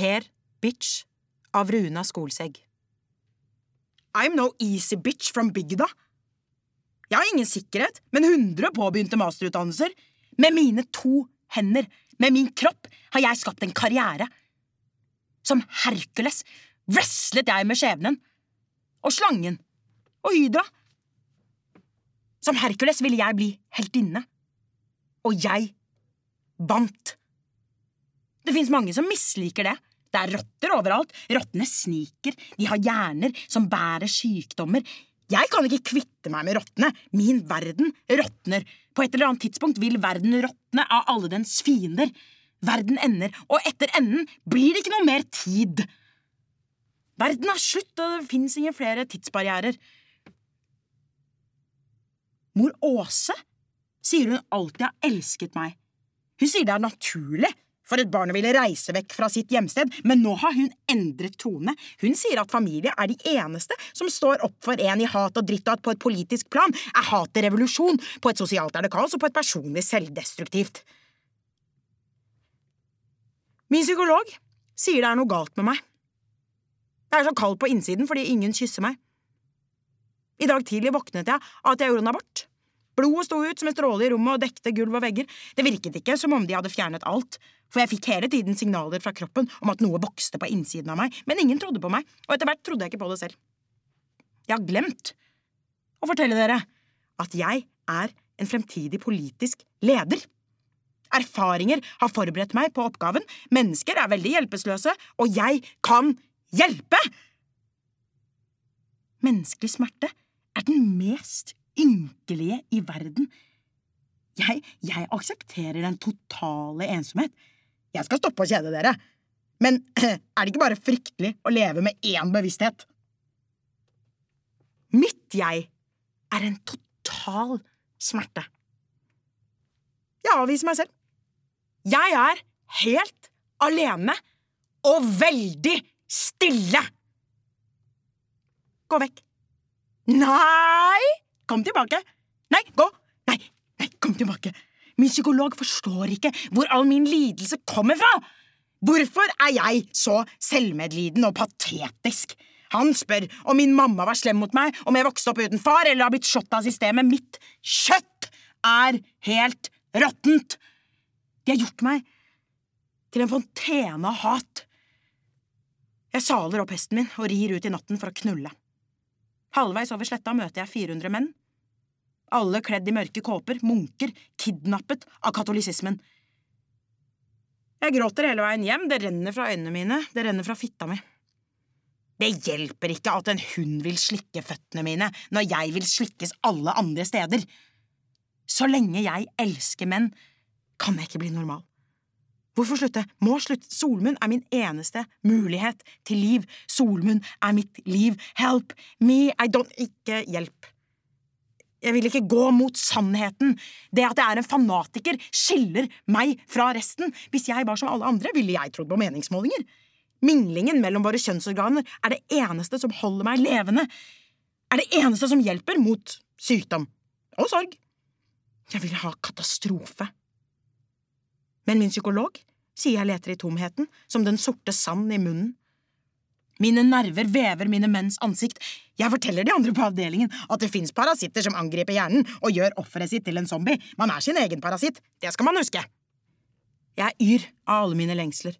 Per Bitch av Runa Skolsegg. I'm no easy bitch from bygda. Jeg har ingen sikkerhet, men hundre påbegynte masterutdannelser. Med mine to hender, med min kropp, har jeg skapt en karriere. Som Hercules wrestlet jeg med skjebnen. Og slangen. Og hydra. Som Hercules ville jeg bli heltinne. Og jeg vant. Det fins mange som misliker det. Det er rotter overalt. Rottene sniker. De har hjerner som bærer sykdommer. Jeg kan ikke kvitte meg med rottene. Min verden råtner. På et eller annet tidspunkt vil verden råtne av alle dens fiender. Verden ender, og etter enden blir det ikke noe mer tid. Verden er slutt, og det fins ingen flere tidsbarrierer. Mor Åse sier hun alltid har elsket meg. Hun sier det er naturlig for et barn å ville reise vekk fra sitt hjemsted, men nå har hun endret tone. Hun sier at familie er de eneste som står opp for en i hat og dritt, og at på et politisk plan er hatet revolusjon, på et sosialt er det kaos, og på et personlig selvdestruktivt. Min psykolog sier det er noe galt med meg. Jeg er så kald på innsiden fordi ingen kysser meg. I dag tidlig våknet jeg av at jeg gjorde en abort. Blodet sto ut som en stråle i rommet og dekte gulv og vegger. Det virket ikke som om de hadde fjernet alt, for jeg fikk hele tiden signaler fra kroppen om at noe vokste på innsiden av meg, men ingen trodde på meg, og etter hvert trodde jeg ikke på det selv. Jeg har glemt å fortelle dere at jeg er en fremtidig politisk leder. Erfaringer har forberedt meg på oppgaven, mennesker er veldig hjelpeløse, og jeg kan hjelpe! Menneskelig smerte er den mest ynkelige i verden. Jeg, jeg aksepterer den totale ensomhet. Jeg skal stoppe å kjede dere, men er det ikke bare fryktelig å leve med én bevissthet? Mitt jeg er en total smerte. Jeg avviser meg selv. Jeg er helt alene og veldig stille. Gå vekk. Nei! Kom tilbake. Nei, gå. Nei, nei, kom tilbake. Min psykolog forstår ikke hvor all min lidelse kommer fra. Hvorfor er jeg så selvmedliden og patetisk? Han spør om min mamma var slem mot meg, om jeg vokste opp uten far eller har blitt slått av systemet. Mitt kjøtt er helt råttent. De har gjort meg til en fontene av hat. Jeg saler opp hesten min og rir ut i natten for å knulle. Halvveis over sletta møter jeg 400 menn. Alle kledd i mørke kåper, munker, kidnappet av katolisismen. Jeg gråter hele veien hjem, det renner fra øynene mine, det renner fra fitta mi. Det hjelper ikke at en hund vil slikke føttene mine når jeg vil slikkes alle andre steder. Så lenge jeg elsker menn, kan jeg ikke bli normal. Hvorfor slutte? Må slutte. Solmunn er min eneste mulighet til liv. Solmunn er mitt liv. Help me, I don't… Ikke hjelp. Jeg vil ikke gå mot sannheten. Det at jeg er en fanatiker, skiller meg fra resten. Hvis jeg var som alle andre, ville jeg trodd på meningsmålinger. Minglingen mellom våre kjønnsorganer er det eneste som holder meg levende. Er det eneste som hjelper mot sykdom og sorg. Jeg vil ha katastrofe. Men min psykolog sier jeg leter i tomheten, som den sorte sand i munnen. Mine nerver vever mine menns ansikt. Jeg forteller de andre på avdelingen at det fins parasitter som angriper hjernen og gjør offeret sitt til en zombie. Man er sin egen parasitt. Det skal man huske. Jeg yr av alle mine lengsler.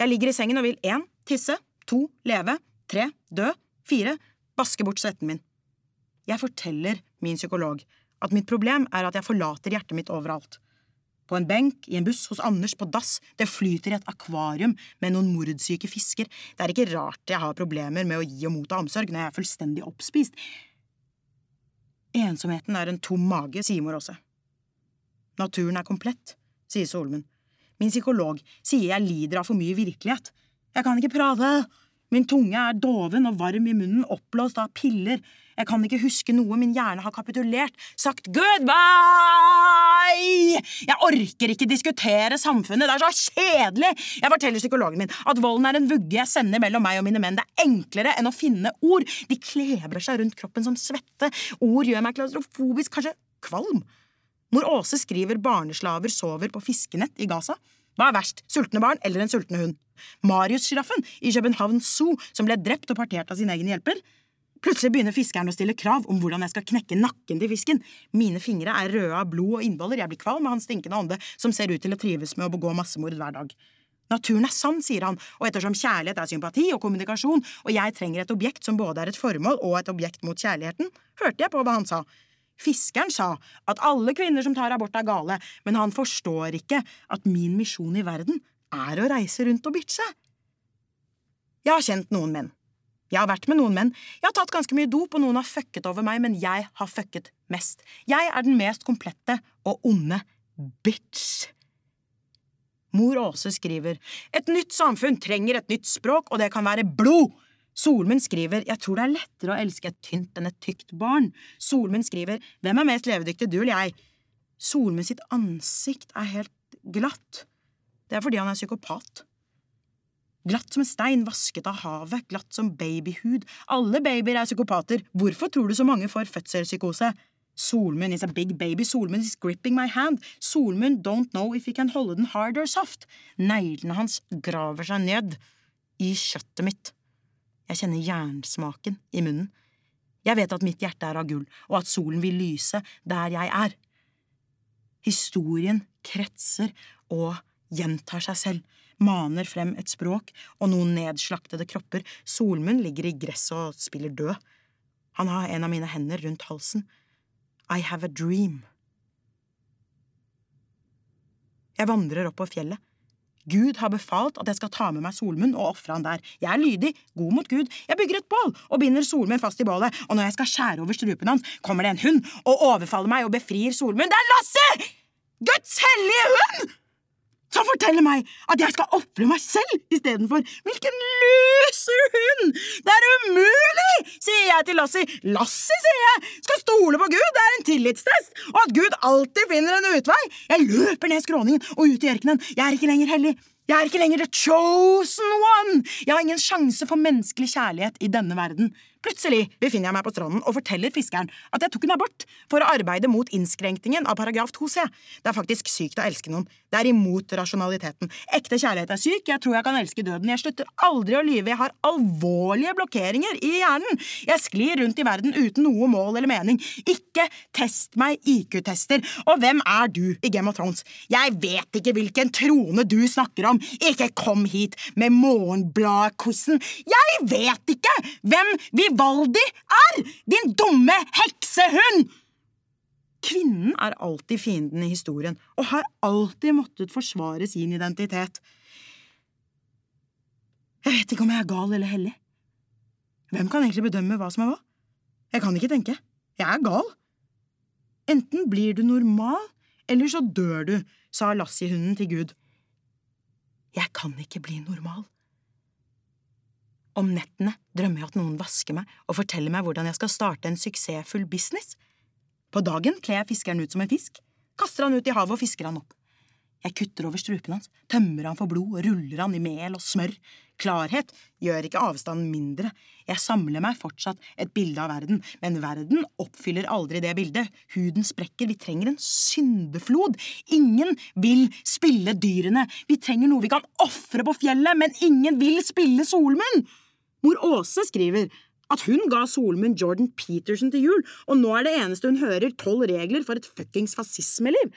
Jeg ligger i sengen og vil én tisse, to leve, tre dø, fire vaske bort svetten min. Jeg forteller min psykolog at mitt problem er at jeg forlater hjertet mitt overalt. På en benk, i en buss, hos Anders, på dass, det flyter i et akvarium med noen mordsyke fisker. Det er ikke rart jeg har problemer med å gi og motta omsorg når jeg er fullstendig oppspist. Ensomheten er en tom mage, sier mor også. Naturen er komplett, sier Solmund. Min psykolog sier jeg lider av for mye virkelighet. Jeg kan ikke prate. Min tunge er doven og varm i munnen, oppblåst av piller. Jeg kan ikke huske noe, min hjerne har kapitulert, sagt goodbye! Jeg orker ikke diskutere samfunnet, det er så kjedelig! Jeg forteller psykologen min at volden er en vugge jeg sender mellom meg og mine menn. Det er enklere enn å finne ord. De klebrer seg rundt kroppen som svette. Ord gjør meg klaustrofobisk, kanskje kvalm. Mor Åse skriver barneslaver sover på fiskenett i Gaza. Hva er verst, sultne barn eller en sultne hund? Marius-sjiraffen i København Zoo som ble drept og partert av sin egen hjelper. Plutselig begynner fiskeren å stille krav om hvordan jeg skal knekke nakken til fisken. Mine fingre er røde av blod og innvoller, jeg blir kvalm av hans stinkende ånde, som ser ut til å trives med å begå massemord hver dag. Naturen er sann, sier han, og ettersom kjærlighet er sympati og kommunikasjon, og jeg trenger et objekt som både er et formål og et objekt mot kjærligheten, hørte jeg på hva han sa. Fiskeren sa at alle kvinner som tar abort er gale, men han forstår ikke at min misjon i verden er å reise rundt og bitche. Jeg har kjent noen menn. Jeg har vært med noen menn. Jeg har tatt ganske mye dop, og noen har fucket over meg, men jeg har fucket mest. Jeg er den mest komplette og onde bitch. Mor Åse skriver et nytt samfunn trenger et nytt språk, og det kan være blod. Solmunn skriver jeg tror det er lettere å elske et tynt enn et tykt barn. Solmunn skriver hvem er mest levedyktig, du eller jeg? Solmunn sitt ansikt er helt glatt. Det er fordi han er psykopat. Glatt som en stein, vasket av havet, glatt som babyhud. Alle babyer er psykopater. Hvorfor tror du så mange får fødselspsykose? Solmunn is a big baby. Solmunn is gripping my hand. Solmunn don't know if he can holde den hard or soft. Neglene hans graver seg ned i kjøttet mitt. Jeg kjenner jernsmaken i munnen. Jeg vet at mitt hjerte er av gull, og at solen vil lyse der jeg er. Historien kretser og gjentar seg selv, maner frem et språk og noen nedslaktede kropper. Solmunn ligger i gresset og spiller død. Han har en av mine hender rundt halsen. I have a dream. Jeg vandrer opp på fjellet. Gud har befalt at jeg skal ta med meg Solmunn og ofre han der. Jeg er lydig, god mot Gud. Jeg bygger et bål og binder Solmunn fast i bålet, og når jeg skal skjære over strupen hans, kommer det en hund og overfaller meg og befrir Solmunn. Det er Lasse! Guds hellige hund! Som forteller meg at jeg skal ofre meg selv istedenfor. Hvilken loser hund! Det er umulig, sier jeg til Lassie. Lassie, sier jeg, skal stole på Gud, det er en tillitstest, og at Gud alltid finner en utvei. Jeg løper ned skråningen og ut i ørkenen. Jeg er ikke lenger hellig. Jeg er ikke lenger the chosen one! Jeg har ingen sjanse for menneskelig kjærlighet i denne verden. Plutselig befinner jeg meg på stranden og forteller fiskeren at jeg tok en abort for å arbeide mot innskrenkningen av paragraf 2c. Det er faktisk sykt å elske noen. Det er imot rasjonaliteten. Ekte kjærlighet er syk, jeg tror jeg kan elske døden. Jeg slutter aldri å lyve, jeg har alvorlige blokkeringer i hjernen. Jeg sklir rundt i verden uten noe mål eller mening. Ikke test meg IQ-tester. Og hvem er du i Game of Thrones? Jeg vet ikke hvilken trone du snakker om. Ikke kom hit med Morgenbladet-quizen. Jeg vet ikke hvem vi Vivaldi er! Din dumme heksehund! Kvinnen er alltid fienden i historien, og har alltid måttet forsvare sin identitet. Jeg vet ikke om jeg er gal eller hellig. Hvem kan egentlig bedømme hva som er hva? Jeg kan ikke tenke. Jeg er gal. Enten blir du normal, eller så dør du, sa Lassie-hunden til Gud. Jeg kan ikke bli normal. Om nettene drømmer jeg at noen vasker meg og forteller meg hvordan jeg skal starte en suksessfull business. På dagen kler jeg fiskeren ut som en fisk, kaster han ut i havet og fisker han opp. Jeg kutter over strupen hans, tømmer han for blod ruller han i mel og smør. Klarhet gjør ikke avstanden mindre. Jeg samler meg fortsatt et bilde av verden, men verden oppfyller aldri det bildet. Huden sprekker, vi trenger en syndeflod. Ingen vil spille dyrene. Vi trenger noe vi kan ofre på fjellet, men ingen vil spille Solmunn! Mor Åse skriver at hun ga Solmunn Jordan Peterson til jul, og nå er det eneste hun hører, tolv regler for et fuckings fascismeliv.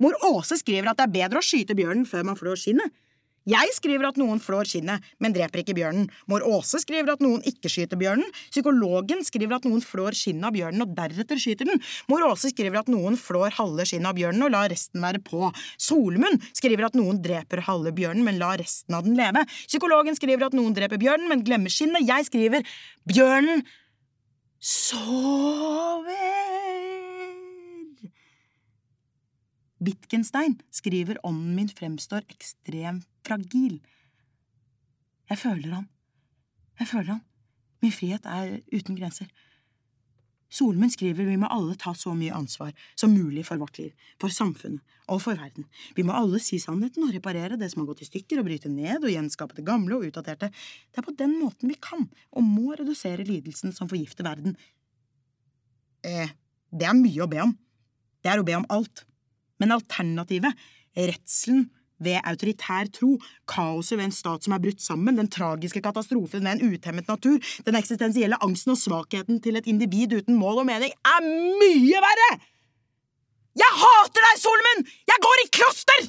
Mor Åse skriver at det er bedre å skyte bjørnen før man flår skinnet. Jeg skriver at noen flår skinnet, men dreper ikke bjørnen. Mor Åse skriver at noen ikke skyter bjørnen. Psykologen skriver at noen flår skinnet av bjørnen og deretter skyter den. Mor Åse skriver at noen flår halve skinnet av bjørnen og lar resten være på. Solmunn skriver at noen dreper halve bjørnen, men lar resten av den leve. Psykologen skriver at noen dreper bjørnen, men glemmer skinnet. Jeg skriver bjørnen sover. Wittgenstein skriver ånden min fremstår ekstremt fragil. Jeg føler han. Jeg føler han. Min frihet er uten grenser. Solmund skriver vi må alle ta så mye ansvar som mulig for vårt liv, for samfunnet og for verden. Vi må alle si sannheten og reparere det som har gått i stykker, og bryte ned og gjenskape det gamle og utdaterte. Det er på den måten vi kan og må redusere lidelsen som forgifter verden. Eh, det er mye å be om. Det er å be om alt. Men alternativet, redselen, ved autoritær tro, kaoset ved en stat som er brutt sammen, den tragiske katastrofen ved en utemmet natur, den eksistensielle angsten og svakheten til et individ uten mål og mening, er mye verre! Jeg hater deg, Solomon! Jeg går i kloster!